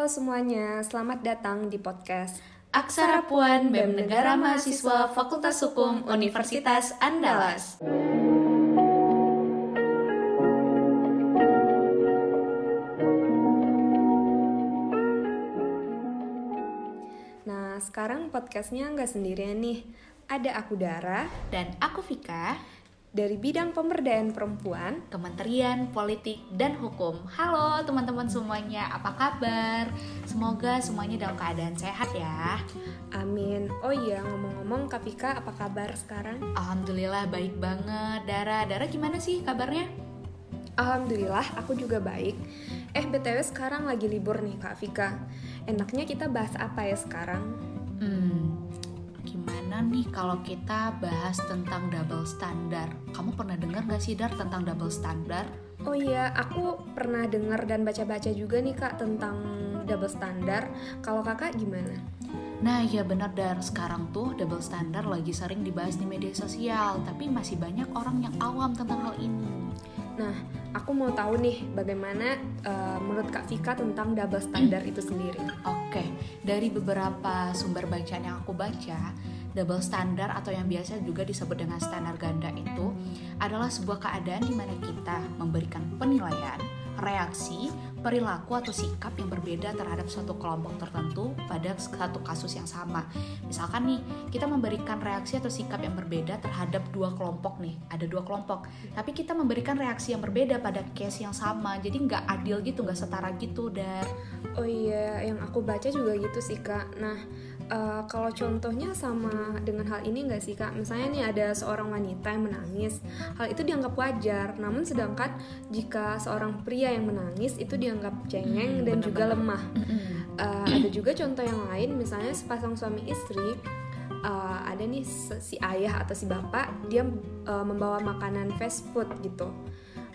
Halo semuanya, selamat datang di podcast Aksara Puan BEM Negara Mahasiswa Fakultas Hukum Universitas Andalas. Nah, sekarang podcastnya nggak sendirian nih. Ada aku Dara Dan aku Vika, dari bidang pemberdayaan perempuan. Kementerian Politik dan Hukum. Halo teman-teman semuanya, apa kabar? Semoga semuanya dalam keadaan sehat ya. Amin. Oh iya, ngomong-ngomong Kak Vika, apa kabar sekarang? Alhamdulillah baik banget. Dara, Dara gimana sih kabarnya? Alhamdulillah, aku juga baik. Eh, BTW sekarang lagi libur nih Kak Vika. Enaknya kita bahas apa ya sekarang? Nih kalau kita bahas tentang double standar? Kamu pernah dengar gak sih Dar tentang double standar? Oh iya, aku pernah dengar dan baca-baca juga nih Kak tentang double standar. Kalau Kakak gimana? Nah iya benar Dar, sekarang tuh double standar lagi sering dibahas di media sosial Tapi masih banyak orang yang awam tentang hal ini Nah, aku mau tahu nih bagaimana eh, menurut Kak Vika tentang double standar itu sendiri. Oke, dari beberapa sumber bacaan yang aku baca Double standar atau yang biasa juga disebut dengan standar ganda itu adalah sebuah keadaan di mana kita memberikan penilaian, reaksi, perilaku atau sikap yang berbeda terhadap suatu kelompok tertentu pada satu kasus yang sama. Misalkan nih, kita memberikan reaksi atau sikap yang berbeda terhadap dua kelompok nih, ada dua kelompok, tapi kita memberikan reaksi yang berbeda pada case yang sama, jadi nggak adil gitu, nggak setara gitu, dan Oh iya, yang aku baca juga gitu sih Kak. Nah, eh, kalau contohnya sama dengan hal ini nggak sih Kak? Misalnya nih ada seorang wanita yang menangis, hal itu dianggap wajar. Namun sedangkan jika seorang pria yang menangis itu dianggap cengeng Hmm, dan bener-bener. juga lemah. Eh, ada juga contoh yang lain, misalnya sepasang suami istri. eh, ada nih si ayah atau si bapak dia eh, membawa makanan fast food gitu.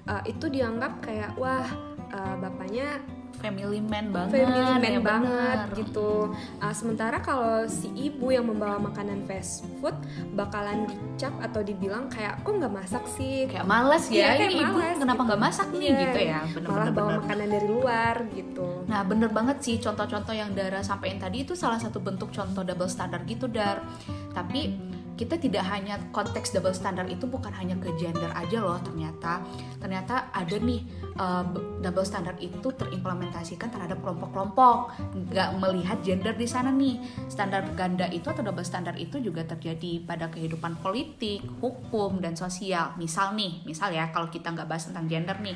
Eh, itu dianggap kayak wah eh, bapaknya family man banget, family man ya banget bener. gitu. Ah, sementara kalau si ibu yang membawa makanan fast food bakalan dicap atau dibilang kayak kok nggak masak sih? Kayak males ya, Iya, kayak ini ibu males kenapa gitu. nggak masak nih Iya, gitu ya, Malah bener-bener. bawa bener. makanan dari luar gitu. Nah bener banget sih contoh-contoh yang Dara sampaikan tadi itu salah satu bentuk contoh double standar gitu Dar Tapi kita tidak hanya konteks double standar itu bukan hanya ke gender aja loh ternyata Ternyata ada nih uh, double standar itu terimplementasikan terhadap kelompok-kelompok. Nggak melihat gender di sana nih. Standar ganda itu atau double standar itu juga terjadi pada kehidupan politik, hukum, dan sosial. Misal nih, misal ya kalau kita nggak bahas tentang gender nih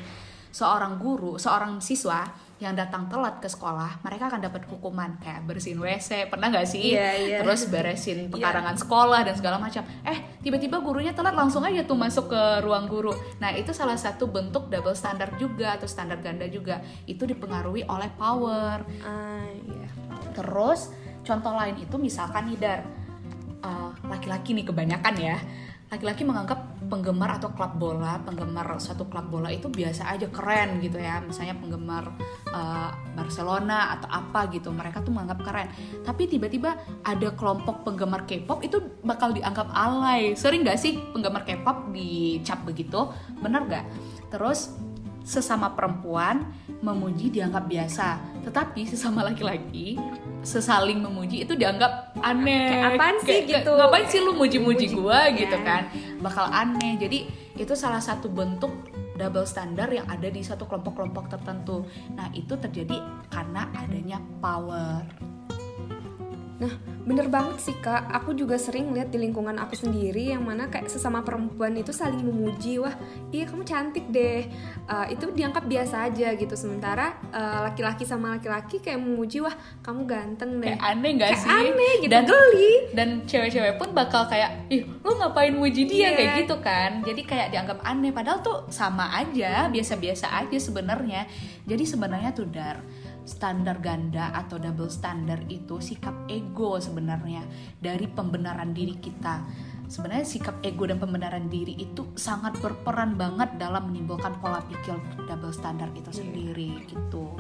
seorang guru, seorang siswa yang datang telat ke sekolah, mereka akan dapat hukuman kayak bersihin WC, pernah nggak sih? Iya, iya. Terus beresin pekarangan sekolah dan segala macam. Eh, tiba-tiba gurunya telat langsung aja tuh masuk ke ruang guru. Nah, itu salah satu bentuk double standar juga atau standar ganda juga. Itu dipengaruhi oleh power. Ah, iya. Terus contoh lain itu misalkan nih Dar, uh, laki-laki nih kebanyakan ya, laki-laki menganggap penggemar atau klub bola, penggemar suatu klub bola itu biasa aja keren gitu ya, misalnya penggemar uh, Barcelona atau apa gitu, mereka tuh menganggap keren. Tapi tiba-tiba ada kelompok penggemar K-pop itu bakal dianggap alay. Sering gak sih penggemar K-pop dicap begitu? Bener gak? Terus sesama perempuan memuji dianggap biasa, tetapi sesama laki-laki sesaling memuji itu dianggap aneh. Kayak apaan sih gitu? Ngapain sih lu muji-muji Muji gua gua, gitu ya. kan? Bakal aneh. Jadi itu salah satu bentuk double standar yang ada di satu kelompok-kelompok tertentu. Nah, itu terjadi karena adanya power. Nah, bener banget sih kak. Aku juga sering lihat di lingkungan aku sendiri yang mana kayak sesama perempuan itu saling memuji. Wah, iya kamu cantik deh. Eh, itu dianggap biasa aja gitu. Sementara eh, laki-laki sama laki-laki kayak memuji, wah kamu ganteng deh. Kayak aneh gak Kayak sih? aneh gitu, Dan geli. dan cewek-cewek pun bakal kayak ih lu ngapain muji dia Iya. kayak gitu kan jadi kayak dianggap aneh padahal tuh sama aja biasa-biasa aja sebenarnya jadi sebenarnya tuh dar standar ganda atau double standar itu sikap ego sebenarnya dari pembenaran diri kita. Sebenarnya sikap ego dan pembenaran diri itu sangat berperan banget dalam menimbulkan pola pikir double standar itu sendiri gitu.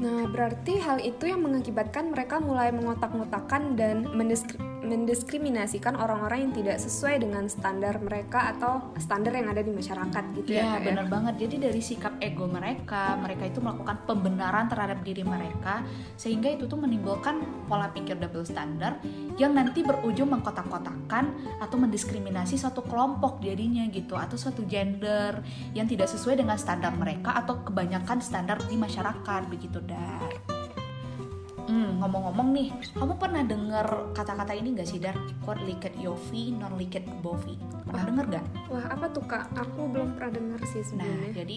Nah, berarti hal itu yang mengakibatkan mereka mulai mengotak-ngotakan dan mendiskri- mendiskriminasikan orang-orang yang tidak sesuai dengan standar mereka atau standar yang ada di masyarakat gitu ya, Ya, Kak, benar banget. Jadi dari sikap ego mereka, mereka itu melakukan pembenaran terhadap diri mereka sehingga itu tuh menimbulkan pola pikir double standard yang nanti berujung mengkotak-kotakan atau mendiskriminasi suatu kelompok jadinya gitu atau suatu gender yang tidak sesuai dengan standar mereka atau kebanyakan standar di masyarakat begitu dar. Hmm, ngomong-ngomong nih, kamu pernah dengar kata-kata ini gak sih Dar? Quote liket yofi, non liket bovi. Pernah denger gak? Wah apa tuh kak? Aku belum pernah dengar sih Nah, sebelumnya. jadi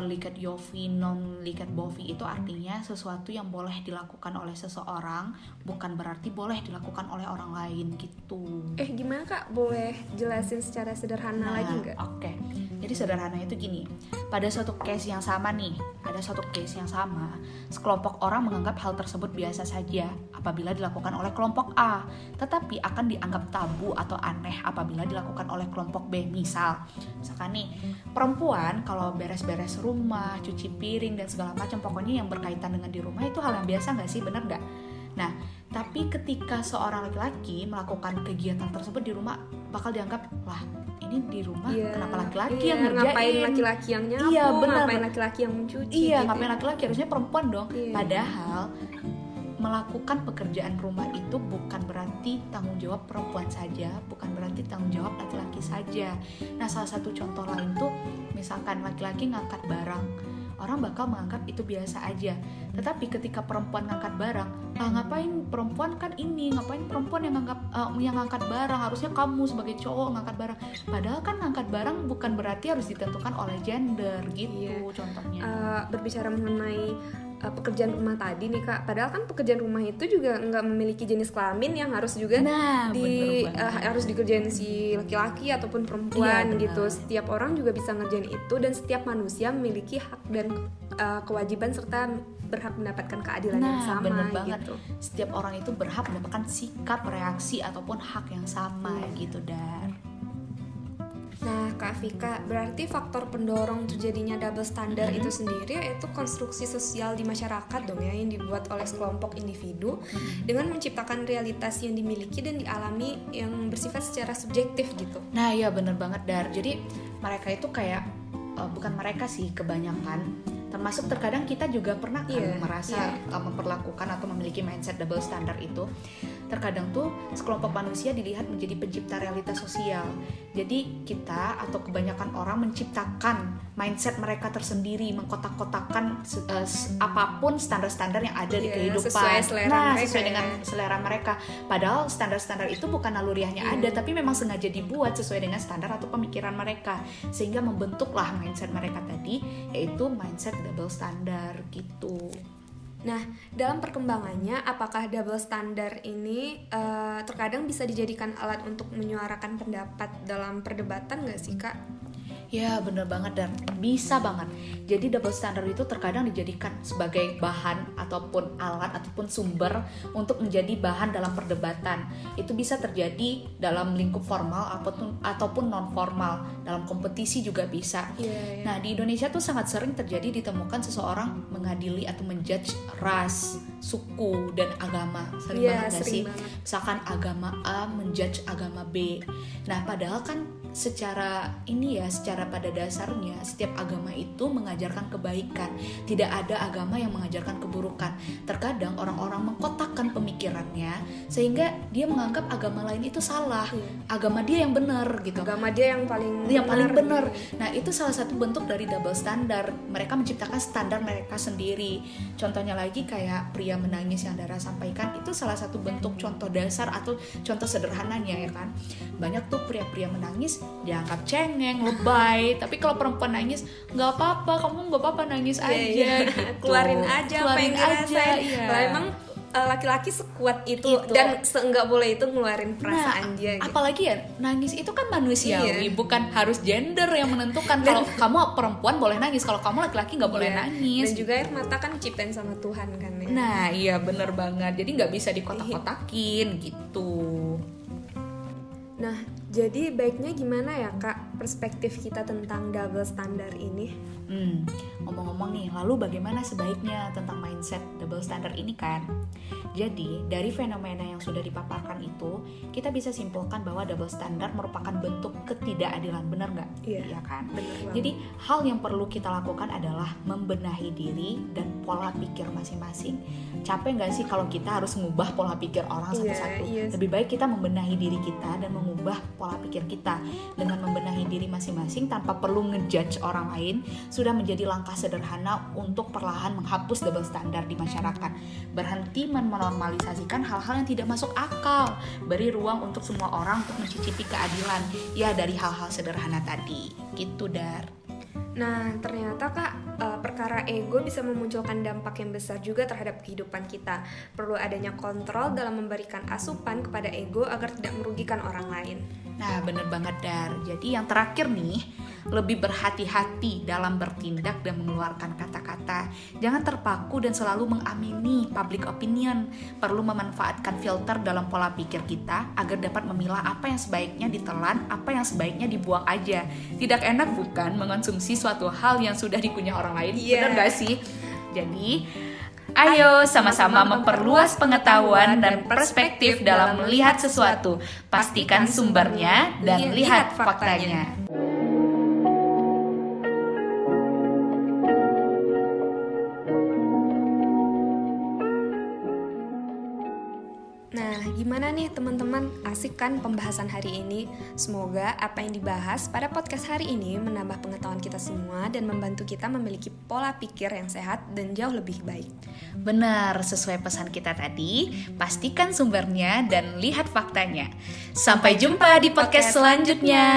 liket yofi, non liket bovi itu artinya sesuatu yang boleh dilakukan oleh seseorang bukan berarti boleh dilakukan oleh orang lain gitu. Eh gimana kak? Boleh jelasin secara sederhana lagi nggak? Oke. Jadi sederhananya itu gini. Pada suatu case yang sama nih, ada suatu case yang sama, sekelompok orang menganggap hal tersebut biasa saja apabila dilakukan oleh kelompok A, tetapi akan dianggap tabu atau aneh apabila dilakukan oleh kelompok B. Misal, misalkan nih, perempuan kalau beres-beres rumah, cuci piring dan segala macam. Pokoknya yang berkaitan dengan di rumah itu hal yang biasa nggak sih, bener nggak? Nah, tapi ketika seorang laki-laki melakukan kegiatan tersebut di rumah bakal dianggap lah ini di rumah Iya, kenapa laki-laki iya, yang ngerjain? ngapain laki-laki yang nyapu, Iya, ngapain laki-laki yang mencuci iya gitu ngapain ya. laki-laki? Harusnya perempuan dong. Iya. padahal melakukan pekerjaan rumah itu bukan berarti tanggung jawab perempuan saja bukan berarti tanggung jawab laki-laki saja. Nah salah satu contoh lain tuh misalkan laki-laki ngangkat barang orang bakal menganggap itu biasa aja. Tetapi ketika perempuan ngangkat barang ah ngapain perempuan kan ini ngapain perempuan yang ngangkat eh, yang ngangkat barang? Harusnya kamu sebagai cowok ngangkat barang. Padahal kan ngangkat barang bukan berarti harus ditentukan oleh gender gitu Iya. contohnya. Eh, berbicara mengenai eh, pekerjaan rumah tadi nih kak, padahal kan pekerjaan rumah itu juga nggak memiliki jenis kelamin yang harus juga Nah, di eh, harus dikerjain si laki-laki ataupun perempuan Iya, gitu. Setiap orang juga bisa ngerjain itu dan setiap manusia memiliki hak dan eh, kewajiban serta berhak mendapatkan keadilan yang Nah, sama bener banget. gitu. Setiap orang itu berhak mendapatkan sikap, reaksi ataupun hak yang sama gitu dan Kak Vika, berarti faktor pendorong terjadinya double standar Mhm. itu sendiri yaitu konstruksi sosial di masyarakat dong ya yang dibuat oleh sekelompok individu dengan menciptakan realitas yang dimiliki dan dialami yang bersifat secara subjektif gitu. Nah, ya bener banget Dar. Jadi mereka itu kayak eh, bukan mereka sih kebanyakan termasuk terkadang kita juga pernah kan Iya, merasa iya. eh, memperlakukan atau memiliki mindset double standard itu terkadang tuh sekelompok manusia dilihat menjadi pencipta realitas sosial. Jadi kita atau kebanyakan orang menciptakan mindset mereka tersendiri mengkotak-kotakan eh, apa pun standar-standar yang ada di Iya, kehidupan. sesuai selera nah mereka sesuai ya. dengan selera mereka. Padahal standar-standar itu bukan naluriahnya Iya. ada tapi memang sengaja dibuat sesuai dengan standar atau pemikiran mereka. Sehingga membentuklah mindset mereka tadi yaitu mindset double standar gitu Nah, dalam perkembangannya, apakah double standar ini eh, terkadang bisa dijadikan alat untuk menyuarakan pendapat dalam perdebatan nggak sih kak? Ya bener banget dan bisa banget. Jadi double standard itu terkadang dijadikan sebagai bahan ataupun alat ataupun sumber untuk menjadi bahan dalam perdebatan. Itu bisa terjadi dalam lingkup formal ataupun ataupun non formal. Dalam kompetisi juga bisa. Iya. Nah di Indonesia tuh sangat sering terjadi ditemukan seseorang mengadili atau menjudge ras, suku dan agama. Sering Iya, banget sering sih? banget. misalkan agama A menjudge agama B. Nah, padahal kan secara ini ya, secara pada dasarnya setiap agama itu mengajarkan kebaikan. Tidak ada agama yang mengajarkan keburukan. Terkadang orang-orang mengkotakkan pemikirannya sehingga dia menganggap agama lain itu salah. Iya. Agama dia yang benar gitu. Agama dia yang paling Yang paling benar. Nah, itu salah satu bentuk dari double standar. Mereka menciptakan standar mereka sendiri. Contohnya lagi kayak pria menangis yang Dara sampaikan itu salah satu bentuk contoh dasar atau contoh sederhananya ya kan. Banyak tuh pria-pria menangis dianggap cengeng, lebay. Tapi kalau perempuan nangis nggak apa-apa, kamu nggak apa-apa nangis Iya, aja. iya. gitu. keluarin aja apa Keluarin yang aja, iya. Lah emang laki-laki sekuat itu, Itu. dan seenggak boleh itu ngeluarin Nah, perasaan dia gitu. apalagi ya nangis itu kan manusiawi, Iya. bukan harus gender yang menentukan. Kalau kamu perempuan boleh nangis, kalau kamu laki-laki nggak boleh Iya. nangis. Dan juga air mata kan diciptain sama Tuhan kan ya. Nah, iya bener banget. Jadi nggak bisa dikotak-kotakin gitu. Nah, jadi baiknya gimana ya kak perspektif kita tentang double standar ini. Hmm, ngomong-ngomong nih, lalu bagaimana sebaiknya tentang mindset double standard ini kan? Jadi, dari fenomena yang sudah dipaparkan itu, kita bisa simpulkan bahwa double standard merupakan bentuk ketidakadilan, benar nggak? Iya. Iya kan? Bener. Jadi, hal yang perlu kita lakukan adalah membenahi diri dan pola pikir masing-masing. Capek nggak sih kalau kita harus mengubah pola pikir orang Iya, satu-satu? iya. Lebih baik kita membenahi diri kita dan mengubah pola pikir kita dengan membenahi diri masing-masing tanpa perlu ngejudge orang lain sudah menjadi langkah sederhana untuk perlahan menghapus double standar di masyarakat. Berhenti menormalisasikan hal-hal yang tidak masuk akal. Beri ruang untuk semua orang untuk mencicipi keadilan. Ya dari hal-hal sederhana tadi. Gitu dar. Nah, ternyata Kak, eh, perkara ego bisa memunculkan dampak yang besar juga terhadap kehidupan kita. Perlu adanya kontrol dalam memberikan asupan kepada ego agar tidak merugikan orang lain. Nah, bener banget Dar. Jadi yang terakhir nih, lebih berhati-hati dalam bertindak dan mengeluarkan kata-kata. Jangan terpaku dan selalu mengamini public opinion. Perlu memanfaatkan filter dalam pola pikir kita agar dapat memilah apa yang sebaiknya ditelan, apa yang sebaiknya dibuang aja. Tidak enak bukan mengonsumsi suatu hal yang sudah dikunyah orang lain? Iya. Bener gak sih? Jadi, Ayo sama-sama memperluas pengetahuan dan perspektif dalam melihat sesuatu. Pastikan sumbernya dan lihat faktanya. Gimana nih teman-teman? Asik kan pembahasan hari ini? Semoga apa yang dibahas pada podcast hari ini menambah pengetahuan kita semua dan membantu kita memiliki pola pikir yang sehat dan jauh lebih baik. Benar, sesuai pesan kita tadi, pastikan sumbernya dan lihat faktanya. Sampai jumpa di podcast selanjutnya.